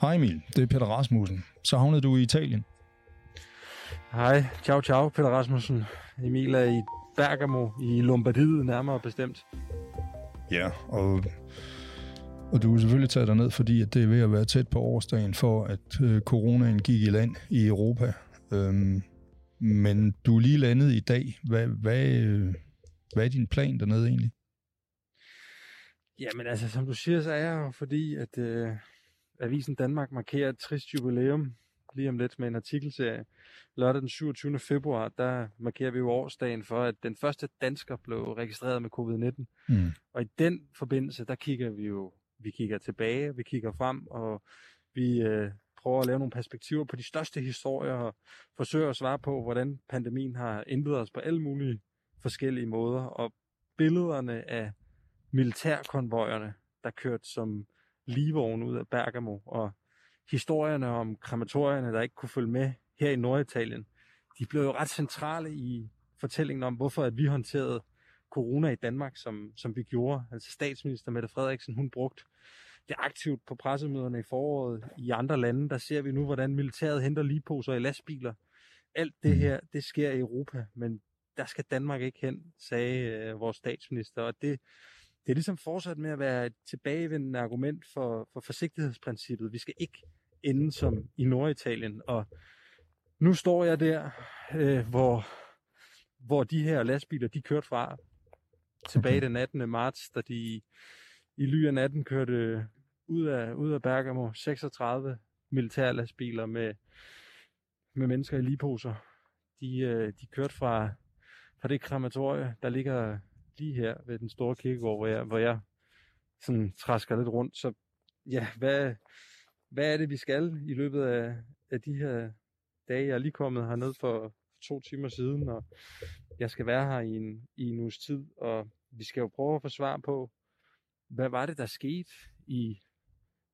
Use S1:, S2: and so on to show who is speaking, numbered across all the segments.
S1: Hej Emil, det er Peter Rasmussen. Så havnede du i Italien.
S2: Hej, ciao ciao Peter Rasmussen. Emil er i Bergamo i Lombardiet nærmere bestemt.
S1: Ja, og, og du er selvfølgelig taget ned, fordi at det er ved at være tæt på årsdagen for, at øh, coronaen gik i land i Europa. Øhm, men du er lige landet i dag. Hvad, hvad, øh, hvad er din plan dernede egentlig?
S2: Jamen altså, som du siger, så er jeg jo fordi, at øh, Avisen Danmark markerer et trist jubilæum lige om lidt med en artikelserie. Lørdag den 27. februar, der markerer vi jo årsdagen for, at den første dansker blev registreret med covid-19. Mm. Og i den forbindelse, der kigger vi jo vi kigger tilbage, vi kigger frem, og vi øh, prøver at lave nogle perspektiver på de største historier, og forsøger at svare på, hvordan pandemien har ændret os på alle mulige forskellige måder. Og billederne af militærkonvojerne, der kørte som livvogn ud af Bergamo, og historierne om krematorierne, der ikke kunne følge med her i Norditalien, de blev jo ret centrale i fortællingen om, hvorfor at vi håndterede corona i Danmark, som, som vi gjorde. Altså statsminister Mette Frederiksen, hun brugte det aktivt på pressemøderne i foråret. I andre lande, der ser vi nu, hvordan militæret henter ligeposer i lastbiler. Alt det her, det sker i Europa, men der skal Danmark ikke hen, sagde øh, vores statsminister. Og det, det er ligesom fortsat med at være et tilbagevendende argument for, for forsigtighedsprincippet. Vi skal ikke ende som i Norditalien. Og nu står jeg der, øh, hvor, hvor de her lastbiler, de kørte fra tilbage okay. den 18. marts, da de i ly af natten kørte ud af, ud af Bergamo 36 militærlastbiler med, med mennesker i ligeposer. De, øh, de kørte fra, fra det krematorie, der ligger lige her ved den store kirkegård, hvor jeg, hvor jeg sådan træsker lidt rundt. Så ja, hvad, hvad er det, vi skal i løbet af, af de her dage? Jeg er lige kommet herned for to timer siden, og jeg skal være her i en, i en uges tid, og vi skal jo prøve at få svar på, hvad var det, der skete i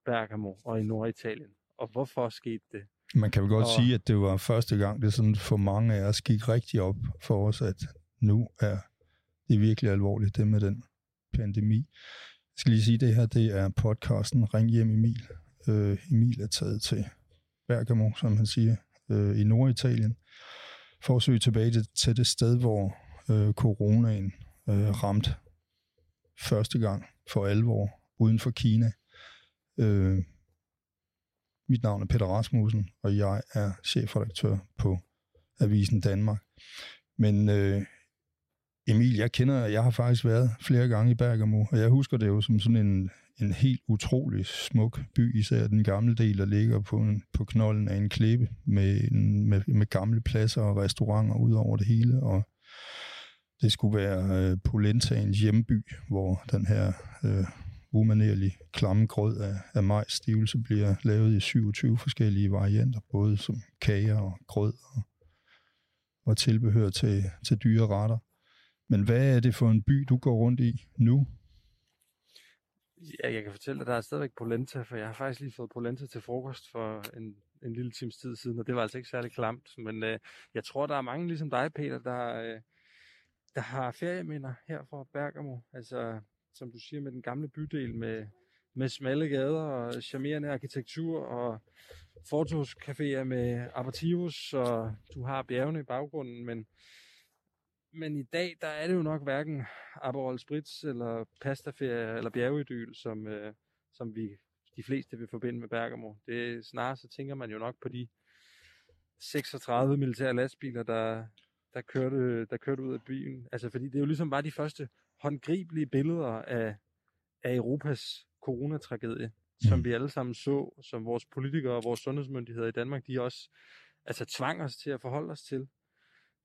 S2: Bergamo og i Norditalien, og hvorfor skete det?
S1: Man kan vel godt og... sige, at det var første gang, det sådan for mange af os gik rigtig op for os, at nu er det er virkelig alvorligt, det med den pandemi. Jeg skal lige sige, det her det er podcasten Ring hjem Emil. Øh, Emil er taget til Bergamo, som han siger, øh, i Norditalien, for at søge tilbage til, til det sted, hvor øh, coronaen øh, ramte første gang for alvor uden for Kina. Øh, mit navn er Peter Rasmussen, og jeg er chefredaktør på Avisen Danmark. Men øh, Emil, jeg kender, jeg har faktisk været flere gange i Bergamo, og jeg husker det jo som sådan en, en helt utrolig smuk by, især den gamle del, der ligger på, en, på knollen af en klippe med, en, med, med gamle pladser og restauranter ud over det hele, og det skulle være øh, Polentaens hjemby, hvor den her øh, umanerlig klamme grød af, af majsstivelse bliver lavet i 27 forskellige varianter, både som kager og grød og, og tilbehør til, til dyre retter. Men hvad er det for en by, du går rundt i nu?
S2: Ja, jeg kan fortælle dig, at der er stadigvæk polenta, for jeg har faktisk lige fået polenta til frokost for en, en lille times tid siden, og det var altså ikke særlig klamt. Men øh, jeg tror, der er mange ligesom dig, Peter, der, øh, der har ferieminder her fra Bergamo. Altså, som du siger, med den gamle bydel med, med smalle gader og charmerende arkitektur og fortogscaféer med aperitivus, og du har bjergene i baggrunden, men men i dag, der er det jo nok hverken Aperol Spritz eller pastaferie eller bjergeidyl, som, øh, som vi de fleste vil forbinde med Bergamo. Det snarere så tænker man jo nok på de 36 militære lastbiler, der, der, kørte, der kørte ud af byen. Altså fordi det er jo ligesom bare de første håndgribelige billeder af, af Europas coronatragedie, mm. som vi alle sammen så, som vores politikere og vores sundhedsmyndigheder i Danmark, de også altså tvang os til at forholde os til.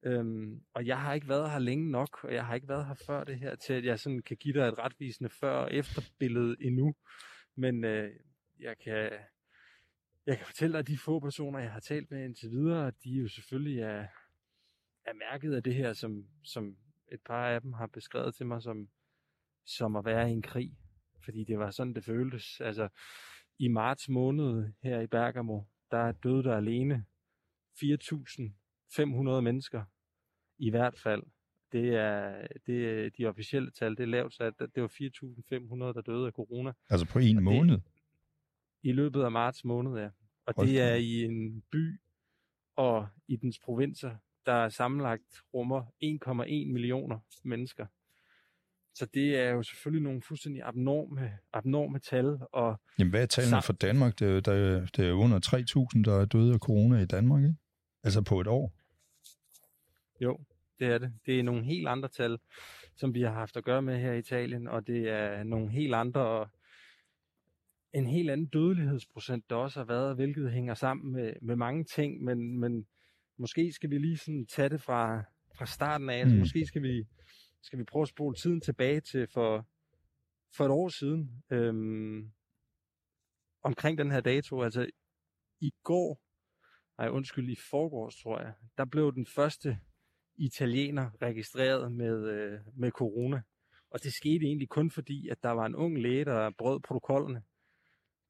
S2: Øhm, og jeg har ikke været her længe nok, og jeg har ikke været her før det her, til at jeg sådan kan give dig et retvisende før- og efterbillede endnu. Men øh, jeg kan jeg kan fortælle dig, at de få personer, jeg har talt med indtil videre, de jo selvfølgelig er, er mærket af det her, som, som et par af dem har beskrevet til mig som, som at være i en krig. Fordi det var sådan, det føltes. Altså, i marts måned her i Bergamo, der døde der alene 4.500 mennesker i hvert fald. Det er, det er de officielle tal, det er lavt sat. Det var 4.500, der døde af corona.
S1: Altså på en måned? Det,
S2: I løbet af marts måned, ja. Og det er i en by og i dens provinser, der sammenlagt rummer 1,1 millioner mennesker. Så det er jo selvfølgelig nogle fuldstændig abnorme, abnorme tal. Og
S1: Jamen hvad er tallene for Danmark? Det er, der, det er under 3.000, der er døde af corona i Danmark, ikke? Altså på et år.
S2: Jo, det er det. Det er nogle helt andre tal, som vi har haft at gøre med her i Italien, og det er nogle helt andre en helt anden dødelighedsprocent, der også har været, hvilket hænger sammen med, med mange ting, men, men måske skal vi lige sådan tage det fra, fra starten af. Altså, mm. Altså, måske skal vi, skal vi prøve at spole tiden tilbage til for, for et år siden. Øhm, omkring den her dato. Altså i går, nej undskyld, i forgårs tror jeg, der blev den første italiener registreret med, øh, med corona. Og det skete egentlig kun fordi, at der var en ung læge, der brød protokollerne.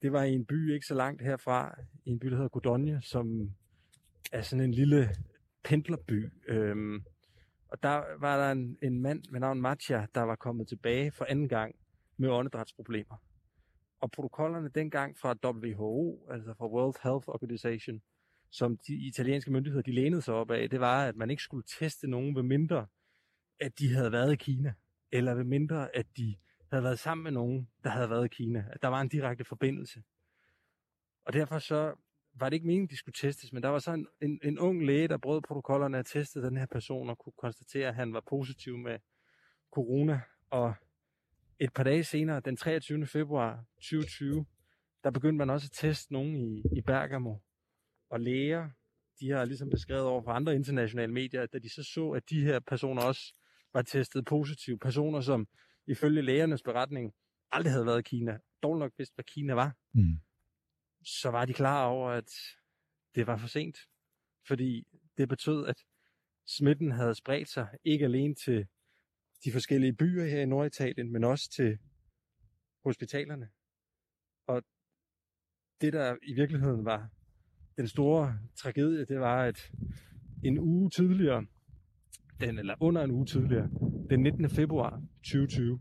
S2: Det var i en by ikke så langt herfra, i en by, der hedder Godonje, som er sådan en lille pendlerby. Øhm, og der var der en, en mand med navn Matja, der var kommet tilbage for anden gang med åndedrætsproblemer. Og protokollerne dengang fra WHO, altså fra World Health Organization, som de italienske myndigheder de lænede sig op af, det var, at man ikke skulle teste nogen ved mindre, at de havde været i Kina, eller ved mindre, at de havde været sammen med nogen, der havde været i Kina. At der var en direkte forbindelse. Og derfor så var det ikke meningen, de skulle testes, men der var så en, en, en ung læge, der brød protokollerne og testede den her person og kunne konstatere, at han var positiv med corona. Og et par dage senere, den 23. februar 2020, der begyndte man også at teste nogen i, i Bergamo. Og læger, de har ligesom beskrevet over for andre internationale medier, at da de så så, at de her personer også var testet positive, personer som ifølge lægernes beretning aldrig havde været i Kina, dårligt nok vidste, hvad Kina var, mm så var de klar over, at det var for sent. Fordi det betød, at smitten havde spredt sig ikke alene til de forskellige byer her i Norditalien, men også til hospitalerne. Og det, der i virkeligheden var den store tragedie, det var, at en uge tidligere, den, eller under en uge tidligere, den 19. februar 2020,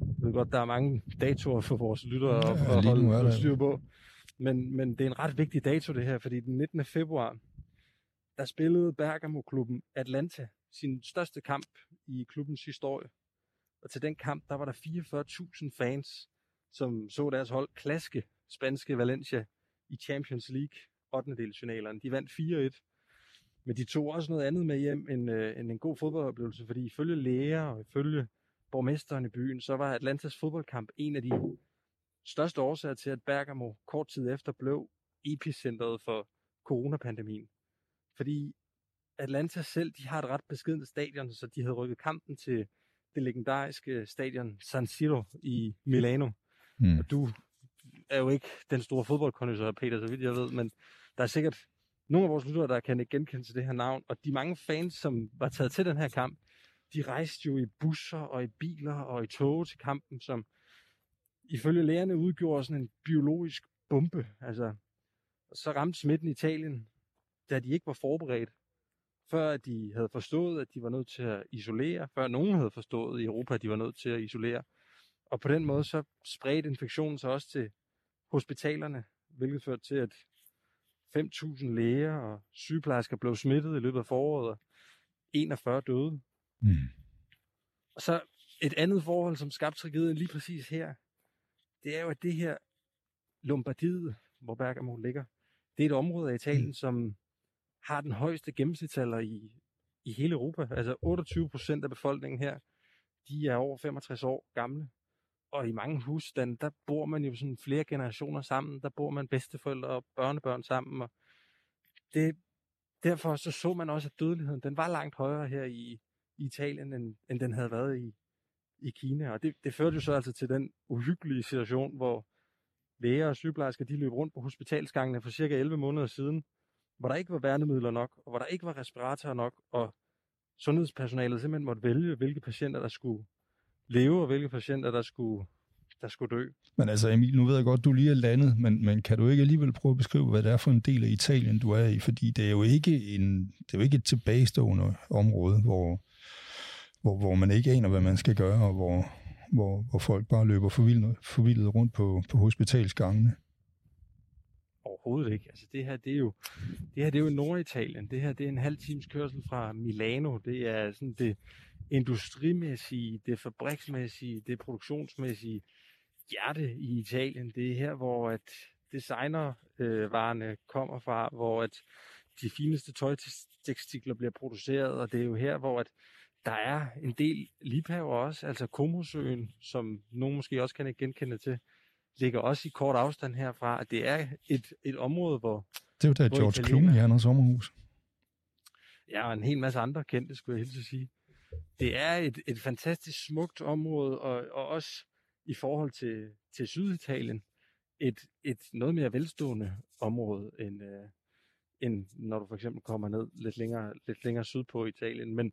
S2: jeg ved godt, der er mange datoer for vores lyttere ja, at holde styr på. Men, men det er en ret vigtig dato det her, fordi den 19. februar, der spillede Bergamo-klubben Atlanta sin største kamp i klubbens historie. Og til den kamp, der var der 44.000 fans, som så deres hold klaske spanske Valencia i Champions League 8. delsfinalerne. De vandt 4-1. Men de tog også noget andet med hjem end, øh, end en god fodboldoplevelse, fordi ifølge læger og ifølge borgmesteren i byen, så var Atlantas fodboldkamp en af de største årsager til, at Bergamo kort tid efter blev epicentret for coronapandemien. Fordi Atlanta selv, de har et ret beskedent stadion, så de havde rykket kampen til det legendariske stadion San Siro i Milano. Mm. Og du er jo ikke den store fodboldkondisør, Peter, så vidt jeg ved, men der er sikkert nogle af vores lyttere, der kan ikke genkende til det her navn. Og de mange fans, som var taget til den her kamp, de rejste jo i busser og i biler og i tog til kampen, som ifølge lægerne udgjorde sådan en biologisk bombe. Altså, så ramte smitten Italien, da de ikke var forberedt, før de havde forstået, at de var nødt til at isolere, før nogen havde forstået i Europa, at de var nødt til at isolere. Og på den måde så spredte infektionen sig også til hospitalerne, hvilket førte til, at 5.000 læger og sygeplejersker blev smittet i løbet af foråret, og 41 døde. Mm. Og så et andet forhold, som skabte tragedien lige præcis her, det er jo, at det her Lombardiet, hvor Bergamo ligger, det er et område af Italien, mm. som har den højeste gennemsnitsalder i, i hele Europa. Altså 28 procent af befolkningen her, de er over 65 år gamle. Og i mange husstande, der bor man jo sådan flere generationer sammen. Der bor man bedsteforældre og børnebørn sammen. Og det, derfor så så man også, at dødeligheden den var langt højere her i, i Italien, end, end den havde været i, i Kina. Og det, det førte jo så altså til den uhyggelige situation, hvor læger og sygeplejersker de løb rundt på hospitalsgangene for cirka 11 måneder siden, hvor der ikke var værnemidler nok, og hvor der ikke var respiratorer nok, og sundhedspersonalet simpelthen måtte vælge, hvilke patienter, der skulle leve, og hvilke patienter, der skulle, der skulle dø.
S1: Men altså Emil, nu ved jeg godt, du lige er landet, men, men kan du ikke alligevel prøve at beskrive, hvad det er for en del af Italien, du er i? Fordi det er jo ikke, en, det er jo ikke et tilbagestående område, hvor hvor, hvor man ikke aner, hvad man skal gøre, og hvor, hvor, hvor folk bare løber forvildet, forvildet rundt på, på hospitalsgangene.
S2: Overhovedet ikke. Altså det her, det er jo, det her, det er jo Norditalien. Det her, det er en halv times kørsel fra Milano. Det er sådan det industrimæssige, det fabriksmæssige, det produktionsmæssige hjerte i Italien. Det er her, hvor at designervarerne øh, kommer fra, hvor at de fineste tøjtekstikler bliver produceret, og det er jo her, hvor at der er en del liebhaver også, altså Komosøen, som nogen måske også kan genkende til, ligger også i kort afstand herfra, at det er et, et område, hvor...
S1: Det er jo der George Clooney, han har sommerhus.
S2: Ja, og en hel masse andre kendte, skulle jeg helt sige. Det er et, et fantastisk smukt område, og, og også i forhold til, til Syditalien, et, et noget mere velstående område, end, øh, end når du for eksempel kommer ned lidt længere, lidt længere sydpå i Italien. Men,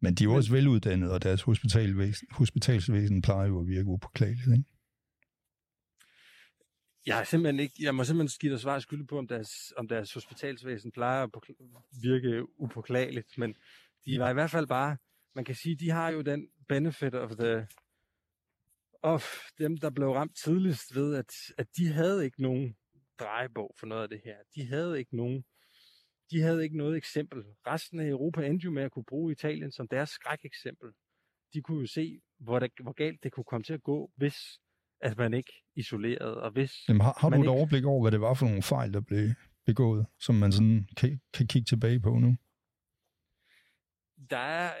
S1: men de er jo også veluddannede, og deres hospitalvæsen, hospitalsvæsen plejer jo at virke upåklageligt, ikke?
S2: Jeg, er simpelthen ikke, jeg må simpelthen give dig svar skyldig på, om deres, om deres hospitalsvæsen plejer at virke upåklageligt, men de var i hvert fald bare, man kan sige, de har jo den benefit of the, of dem, der blev ramt tidligst ved, at, at de havde ikke nogen drejebog for noget af det her. De havde ikke nogen de havde ikke noget eksempel. Resten af Europa endte jo med at kunne bruge Italien som deres skrækeksempel. De kunne jo se, hvor, det, hvor galt det kunne komme til at gå, hvis at man ikke isolerede. Og hvis
S1: Jamen, har, har du et
S2: ikke...
S1: overblik over, hvad det var for nogle fejl, der blev begået, som man sådan kan, kan kigge tilbage på nu?
S2: Der er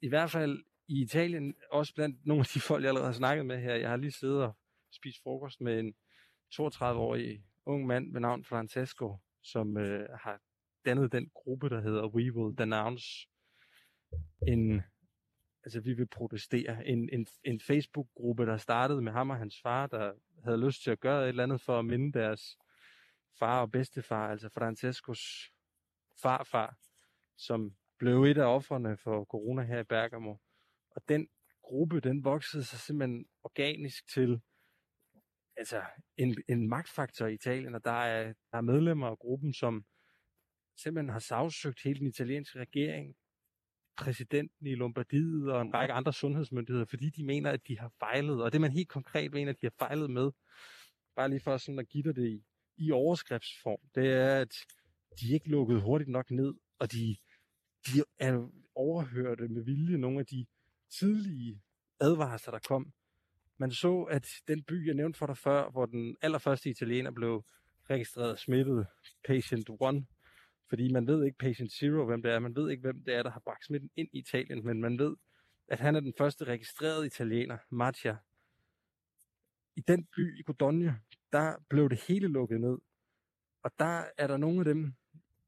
S2: i hvert fald i Italien, også blandt nogle af de folk, jeg allerede har snakket med her, jeg har lige siddet og spist frokost med en 32-årig ung mand ved navn Francesco, som øh, har dannet den gruppe, der hedder We Will Denounce. En, altså vi vil protestere. En, en, en Facebook-gruppe, der startede med ham og hans far, der havde lyst til at gøre et eller andet for at minde deres far og bedstefar, altså Francescos farfar, som blev et af offrene for corona her i Bergamo. Og den gruppe, den voksede sig simpelthen organisk til altså en, en magtfaktor i Italien, og der er, der er medlemmer af gruppen, som simpelthen har sagsøgt hele den italienske regering, præsidenten i Lombardiet og en række andre sundhedsmyndigheder, fordi de mener, at de har fejlet. Og det man helt konkret mener, at de har fejlet med, bare lige for sådan at give dig det i, i overskriftsform, det er, at de ikke lukkede hurtigt nok ned, og de, de er overhørte med vilje nogle af de tidlige advarsler, der kom. Man så, at den by, jeg nævnte for dig før, hvor den allerførste italiener blev registreret smittet, patient 1, fordi man ved ikke patient 0, hvem det er. Man ved ikke, hvem det er, der har bragt smitten ind i Italien, men man ved, at han er den første registrerede italiener, Mattia. I den by i Codogne, der blev det hele lukket ned. Og der er der nogle af dem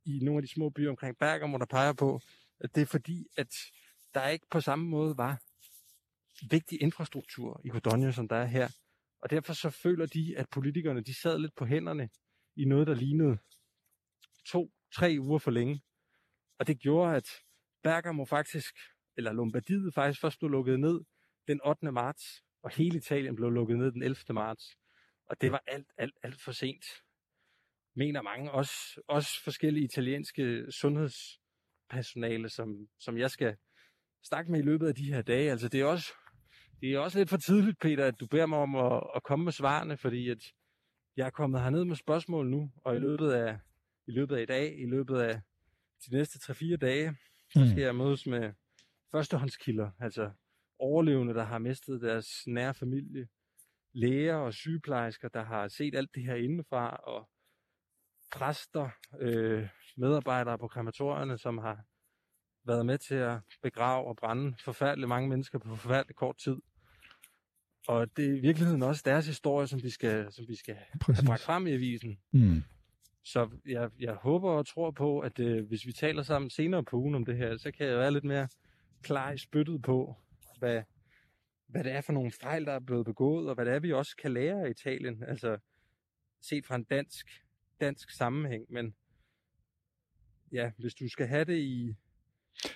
S2: i nogle af de små byer omkring Bergamo, der peger på, at det er fordi, at der ikke på samme måde var vigtig infrastruktur i Codogno, som der er her. Og derfor så føler de, at politikerne de sad lidt på hænderne i noget, der lignede to tre uger for længe. Og det gjorde, at Bergamo faktisk, eller Lombardiet faktisk først blev lukket ned den 8. marts, og hele Italien blev lukket ned den 11. marts. Og det var alt, alt, alt for sent, mener mange. Også, også forskellige italienske sundhedspersonale, som, som jeg skal snakke med i løbet af de her dage. Altså det er også, det er også lidt for tidligt, Peter, at du beder mig om at, at komme med svarene, fordi at jeg er kommet herned med spørgsmål nu, og i løbet af i løbet af i dag, i løbet af de næste 3-4 dage, så skal mm. jeg mødes med førstehåndskilder, altså overlevende, der har mistet deres nære familie, læger og sygeplejersker, der har set alt det her indefra, og præster, øh, medarbejdere på krematorierne, som har været med til at begrave og brænde forfærdeligt mange mennesker på forfærdelig kort tid. Og det er i virkeligheden også deres historie, som vi skal, som vi skal have bragt frem i avisen. Mm. Så jeg, jeg håber og tror på, at øh, hvis vi taler sammen senere på ugen om det her, så kan jeg være lidt mere klar i spyttet på, hvad, hvad det er for nogle fejl, der er blevet begået, og hvad det er, vi også kan lære af Italien, altså set fra en dansk, dansk sammenhæng. Men ja, hvis du skal have det i,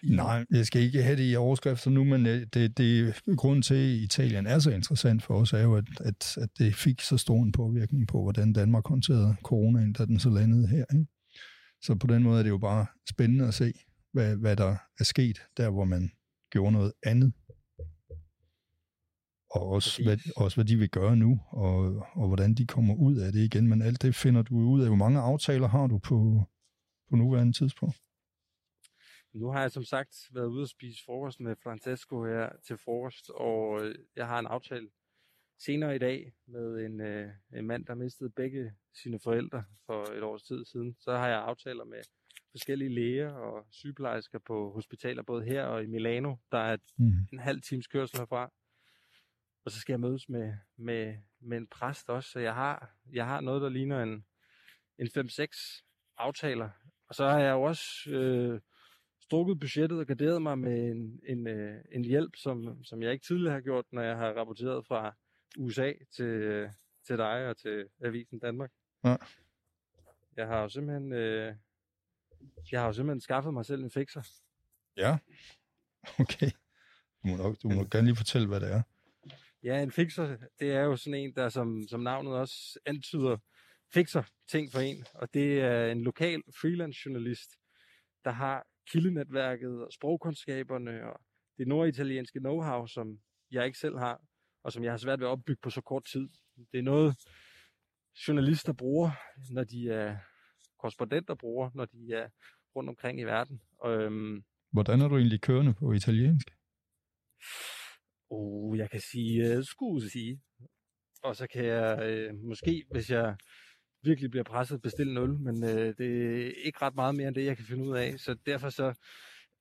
S1: Nej, jeg skal ikke have det i overskrifter nu, men øh, det, det grunden til, at Italien er så interessant for os, er jo, at, at, at det fik så stor en påvirkning på, hvordan Danmark håndterede coronaen, da den så landede her. Ikke? Så på den måde er det jo bare spændende at se, hvad, hvad der er sket, der hvor man gjorde noget andet. Og også hvad, også hvad de vil gøre nu, og, og hvordan de kommer ud af det igen. Men alt det finder du ud af. Hvor mange aftaler har du på, på nuværende tidspunkt?
S2: Nu har jeg som sagt været ude og spise frokost med Francesco her til frokost, og øh, jeg har en aftale senere i dag med en, øh, en mand, der mistede begge sine forældre for et års tid siden. Så har jeg aftaler med forskellige læger og sygeplejersker på hospitaler, både her og i Milano. Der er mm. en halv times kørsel herfra. Og så skal jeg mødes med, med, med en præst også, så jeg har, jeg har noget, der ligner en, en 5-6 aftaler. Og så har jeg jo også øh, strukket budgettet og garderet mig med en, en, øh, en hjælp, som, som jeg ikke tidligere har gjort, når jeg har rapporteret fra USA til, til dig og til Avisen Danmark. Ja. Jeg har jo simpelthen, øh, jeg har jo simpelthen skaffet mig selv en fixer.
S1: Ja, okay. Du må, nok, du må gerne lige fortælle, hvad det er.
S2: Ja, en fixer, det er jo sådan en, der som, som navnet også antyder, fixer ting for en. Og det er en lokal freelance journalist, der har kildenetværket og sprogkundskaberne og det norditalienske know-how, som jeg ikke selv har, og som jeg har svært ved at opbygge på så kort tid. Det er noget, journalister bruger, når de er korrespondenter bruger, når de er rundt omkring i verden. Og, øhm,
S1: Hvordan er du egentlig kørende på italiensk?
S2: Oh, jeg kan sige, uh, skulle sige. Og så kan jeg uh, måske, hvis jeg virkelig bliver presset, bestille 0, men uh, det er ikke ret meget mere end det, jeg kan finde ud af. Så derfor så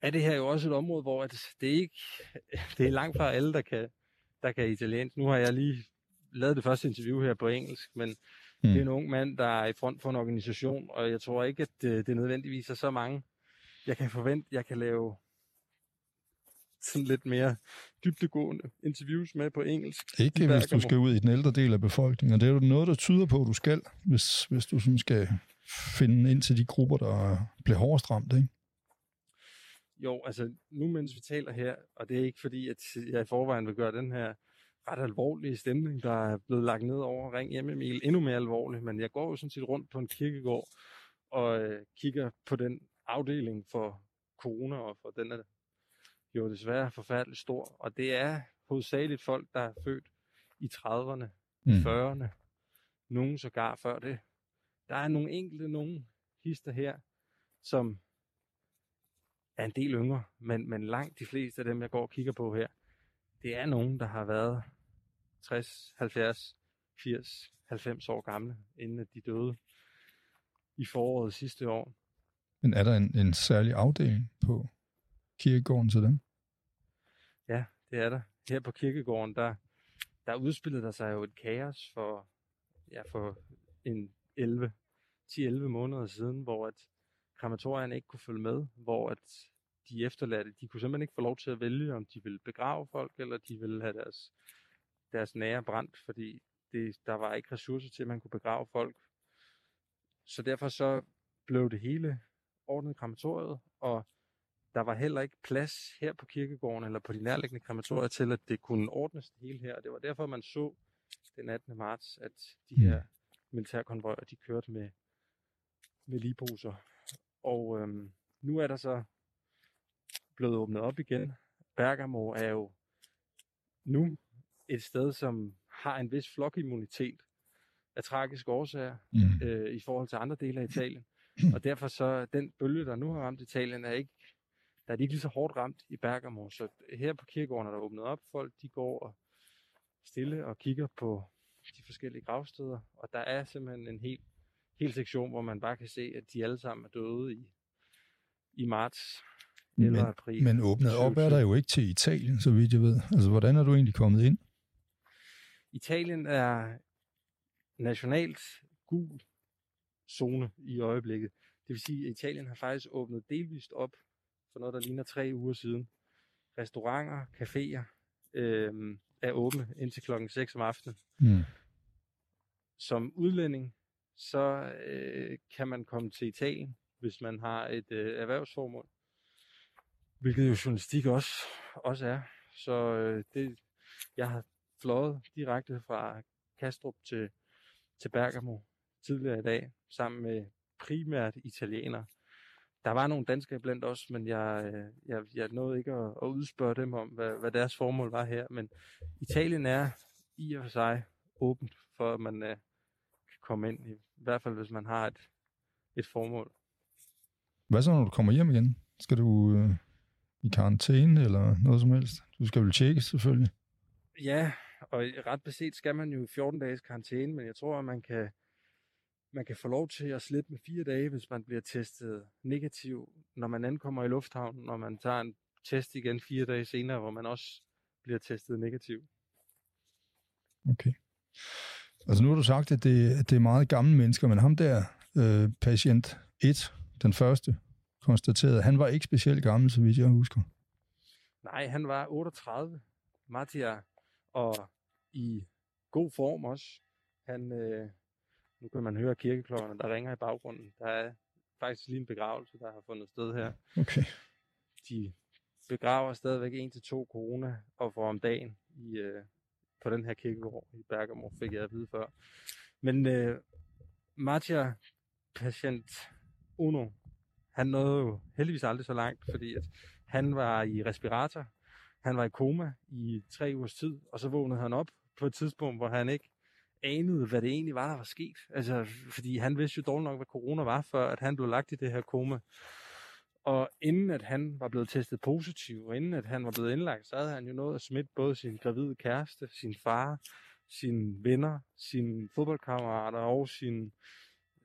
S2: er det her jo også et område, hvor at det er ikke det er langt fra alle, der kan, der kan italiensk. Nu har jeg lige lavet det første interview her på engelsk, men mm. det er en ung mand, der er i front for en organisation, og jeg tror ikke, at det, det nødvendigvis er så mange, jeg kan forvente, jeg kan lave sådan lidt mere dybdegående interviews med på engelsk.
S1: Ikke hvis du skal ud i den ældre del af befolkningen. Det er jo noget, der tyder på, at du skal, hvis, hvis du sådan skal finde ind til de grupper, der bliver hårdest ramt, ikke?
S2: Jo, altså nu mens vi taler her, og det er ikke fordi, at jeg i forvejen vil gøre den her ret alvorlige stemning, der er blevet lagt ned over Ring Hjem Emil, endnu mere alvorlig, men jeg går jo sådan set rundt på en kirkegård og øh, kigger på den afdeling for corona, og for den er jo desværre forfærdeligt stor, og det er hovedsageligt folk, der er født i 30'erne, mm. 40'erne, nogen sågar før det. Der er nogle enkelte nogen hister her, som er en del yngre, men, men langt de fleste af dem, jeg går og kigger på her, det er nogen, der har været 60, 70, 80, 90 år gamle, inden de døde i foråret sidste år.
S1: Men er der en, en særlig afdeling på kirkegården til dem?
S2: Ja, det er der. Her på kirkegården, der, der udspillede der sig jo et kaos for, ja, for en 11, 10-11 måneder siden, hvor at krematorierne ikke kunne følge med, hvor at de efterladte, de kunne simpelthen ikke få lov til at vælge, om de ville begrave folk, eller de ville have deres, deres nære brændt, fordi det, der var ikke ressourcer til, at man kunne begrave folk. Så derfor så blev det hele ordnet krematoriet, og der var heller ikke plads her på kirkegården eller på de nærliggende krematorier til, at det kunne ordnes det hele her. Det var derfor, man så den 18. marts, at de her mm. militærkonvojer, de kørte med, med ligeposer. Og øhm, nu er der så blevet åbnet op igen. Bergamo er jo nu et sted, som har en vis flokimmunitet af tragiske årsager mm. øh, i forhold til andre dele af Italien. Og derfor så den bølge, der nu har ramt Italien, er ikke, der er de ikke lige så hårdt ramt i Bergamo. Så her på kirkegården er der åbnet op. Folk de går og stille og kigger på de forskellige gravsteder. Og der er simpelthen en hel, hel sektion, hvor man bare kan se, at de alle sammen er døde i, i marts eller
S1: men,
S2: april.
S1: Men åbnet op er der jo ikke til Italien, så vidt jeg ved. Altså, hvordan er du egentlig kommet ind?
S2: Italien er nationalt gul zone i øjeblikket. Det vil sige, at Italien har faktisk åbnet delvist op for noget, der ligner tre uger siden. Restauranter, caféer øh, er åbne indtil klokken 6 om aftenen. Mm. Som udlænding, så øh, kan man komme til Italien, hvis man har et øh, erhvervsformål. Hvilket jo journalistik også, også er. Så øh, det, jeg har fløjet direkte fra Kastrup til, til Bergamo tidligere i dag, sammen med primært italienere, der var nogle danskere blandt os, men jeg, øh, jeg, jeg nåede ikke at, at udspørge dem om, hvad, hvad deres formål var her. Men Italien er i og for sig åbent for, at man øh, kan komme ind, i hvert fald hvis man har et, et formål.
S1: Hvad så, når du kommer hjem igen? Skal du øh, i karantæne eller noget som helst? Du skal vel tjekke selvfølgelig.
S2: Ja, og ret beset skal man jo 14 dages karantæne, men jeg tror, at man kan, man kan få lov til at slippe med fire dage, hvis man bliver testet negativ, når man ankommer i lufthavnen, når man tager en test igen fire dage senere, hvor man også bliver testet negativ.
S1: Okay. Altså nu har du sagt, at det, at det er meget gamle mennesker, men ham der, øh, patient 1, den første, konstaterede, han var ikke specielt gammel, så vidt jeg husker.
S2: Nej, han var 38, Mattia, og i god form også. Han, øh, nu kan man høre kirkeklokkerne, der ringer i baggrunden. Der er faktisk lige en begravelse, der har fundet sted her.
S1: Okay.
S2: De begraver stadigvæk en til to corona og for om dagen i, øh, på den her kirkegård i Bergamo, fik jeg at vide før. Men øh, Mattia, patient Uno, han nåede jo heldigvis aldrig så langt, fordi at han var i respirator, han var i koma i tre ugers tid, og så vågnede han op på et tidspunkt, hvor han ikke anede, hvad det egentlig var, der var sket. Altså, fordi han vidste jo dårligt nok, hvad corona var, før at han blev lagt i det her koma. Og inden at han var blevet testet positiv, og inden at han var blevet indlagt, så havde han jo nået at smitte både sin gravide kæreste, sin far, sine venner, sine fodboldkammerater og sin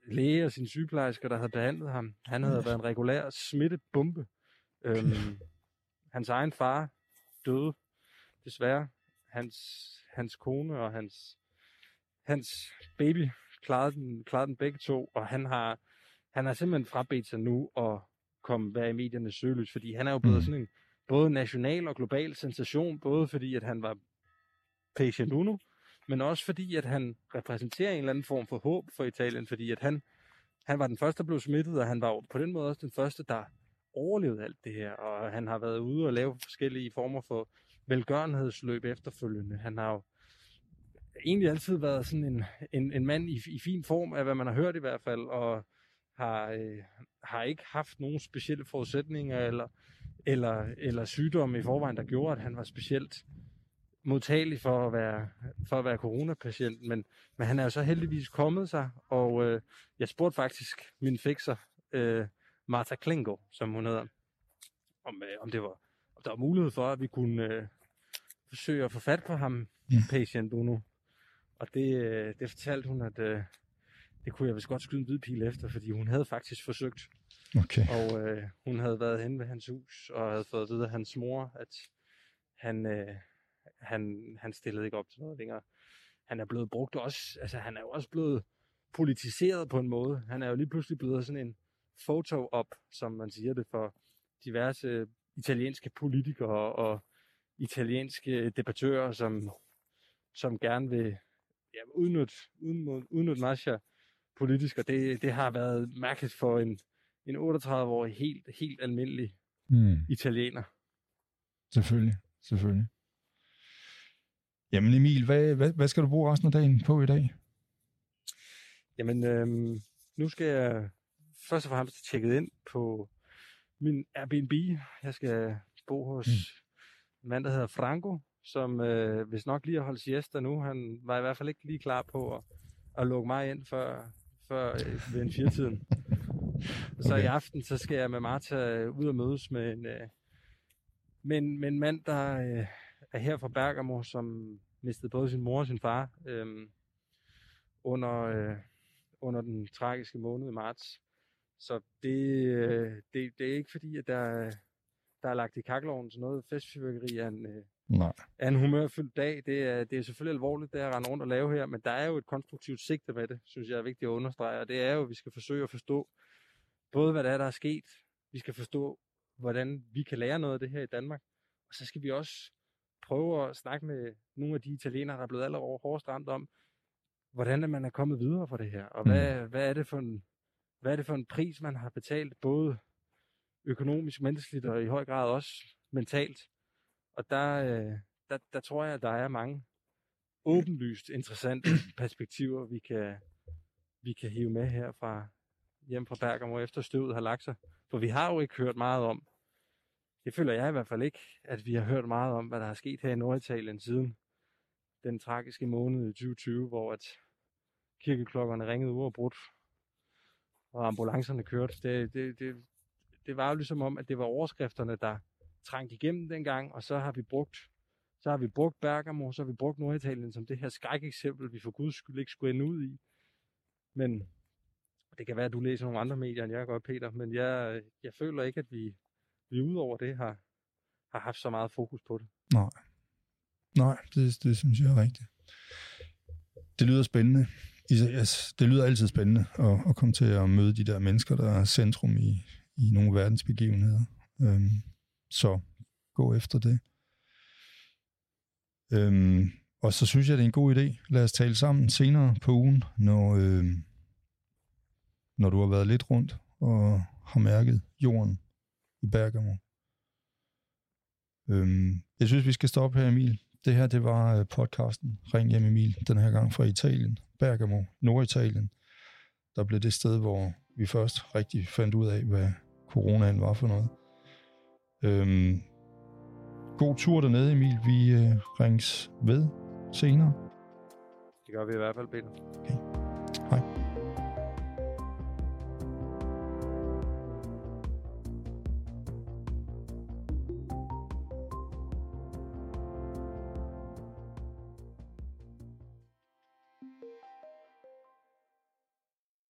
S2: læge og sine sygeplejersker, der havde behandlet ham. Han havde været en regulær smittebombe. Øhm, hans egen far døde, desværre. Hans, hans kone og hans, hans baby klarede den, klarede den begge to, og han har, han har simpelthen frabedt sig nu at komme være i mediernes søgelys, fordi han er jo blevet mm. sådan en både national og global sensation, både fordi at han var patient uno, men også fordi at han repræsenterer en eller anden form for håb for Italien, fordi at han, han var den første, der blev smittet, og han var på den måde også den første, der overlevet alt det her, og han har været ude og lave forskellige former for velgørenhedsløb efterfølgende. Han har jo egentlig altid været sådan en, en, en mand i, i fin form, af hvad man har hørt i hvert fald, og har, øh, har ikke haft nogen specielle forudsætninger eller, eller, eller sygdomme i forvejen, der gjorde, at han var specielt modtagelig for at være, for at være coronapatient, men, men han er jo så heldigvis kommet sig, og øh, jeg spurgte faktisk min fixer, øh, Martha Klingo, som hun hedder, om, øh, om, det var, om der var mulighed for, at vi kunne øh, forsøge at få fat på ham, ja. patient Uno. Og det, øh, det fortalte hun, at øh, det kunne jeg vist godt skyde en hvid pil efter, fordi hun havde faktisk forsøgt.
S1: Okay.
S2: Og øh, hun havde været hen ved hans hus, og havde fået at vide af hans mor, at han, øh, han, han stillede ikke op til noget længere. Han er blevet brugt også, altså han er jo også blevet politiseret på en måde. Han er jo lige pludselig blevet sådan en photo op, som man siger det, for diverse italienske politikere og italienske debattører, som, som gerne vil ja, udnytte, udnytte, udnytte Masha politisk, og det, det har været mærkeligt for en, en 38-årig helt, helt almindelig mm. italiener.
S1: Selvfølgelig, selvfølgelig. Jamen Emil, hvad, hvad, hvad skal du bruge resten af dagen på i dag?
S2: Jamen, øhm, nu skal jeg først og fremmest tjekket ind på min Airbnb. Jeg skal bo hos mm. en mand, der hedder Franco, som øh, hvis nok lige har holdt siesta nu. Han var i hvert fald ikke lige klar på at, at lukke mig ind før, før øh, ved en firetiden. Så okay. i aften, så skal jeg med Martha ud og mødes med en, øh, med en, med en mand, der øh, er her fra Bergamo, som mistede både sin mor og sin far øh, under, øh, under den tragiske måned i marts. Så det, øh, det, det er ikke fordi, at der, der er lagt i kakkeloven til noget festfyrværkeri af en, øh,
S1: Nej.
S2: af en humørfyldt dag. Det er, det er selvfølgelig alvorligt, det at rende rundt og lave her, men der er jo et konstruktivt sigte med det, synes jeg er vigtigt at understrege, og det er jo, at vi skal forsøge at forstå både, hvad der er, der er sket, vi skal forstå, hvordan vi kan lære noget af det her i Danmark, og så skal vi også prøve at snakke med nogle af de italienere, der er blevet allerede hårdest ramt om, hvordan man er kommet videre fra det her, og hvad, mm. hvad er det for en hvad er det for en pris, man har betalt, både økonomisk, menneskeligt og i høj grad også mentalt. Og der, øh, der, der tror jeg, at der er mange åbenlyst interessante perspektiver, vi kan, vi kan hive med her fra hjem fra Bergamo, efter støvet har lagt sig. For vi har jo ikke hørt meget om, det føler jeg i hvert fald ikke, at vi har hørt meget om, hvad der er sket her i Norditalien siden den tragiske måned i 2020, hvor at kirkeklokkerne ringede uafbrudt, og ambulancerne kørte. Det, det, det, det var jo ligesom om, at det var overskrifterne, der trængt igennem dengang, og så har vi brugt så har vi brugt Bergamo, så har vi brugt Norditalien som det her skrækeksempel, vi for guds skyld ikke skulle ende ud i. Men det kan være, at du læser nogle andre medier, end jeg gør, Peter, men jeg, jeg føler ikke, at vi, vi udover det har, har haft så meget fokus på det.
S1: Nej. Nej, det, det synes jeg er rigtigt. Det lyder spændende. Det lyder altid spændende at, at komme til at møde de der mennesker, der er centrum i, i nogle verdensbegivenheder. Øhm, så gå efter det. Øhm, og så synes jeg, det er en god idé. Lad os tale sammen senere på ugen, når, øhm, når du har været lidt rundt og har mærket jorden i Bergamo. Øhm, jeg synes, vi skal stoppe her, Emil. Det her, det var øh, podcasten Ring hjem Emil, den her gang fra Italien, Bergamo, Norditalien. Der blev det sted, hvor vi først rigtig fandt ud af, hvad coronaen var for noget. Øhm, god tur dernede, Emil. Vi øh, rings ved senere.
S2: Det gør vi i hvert fald, Peter.
S1: Okay.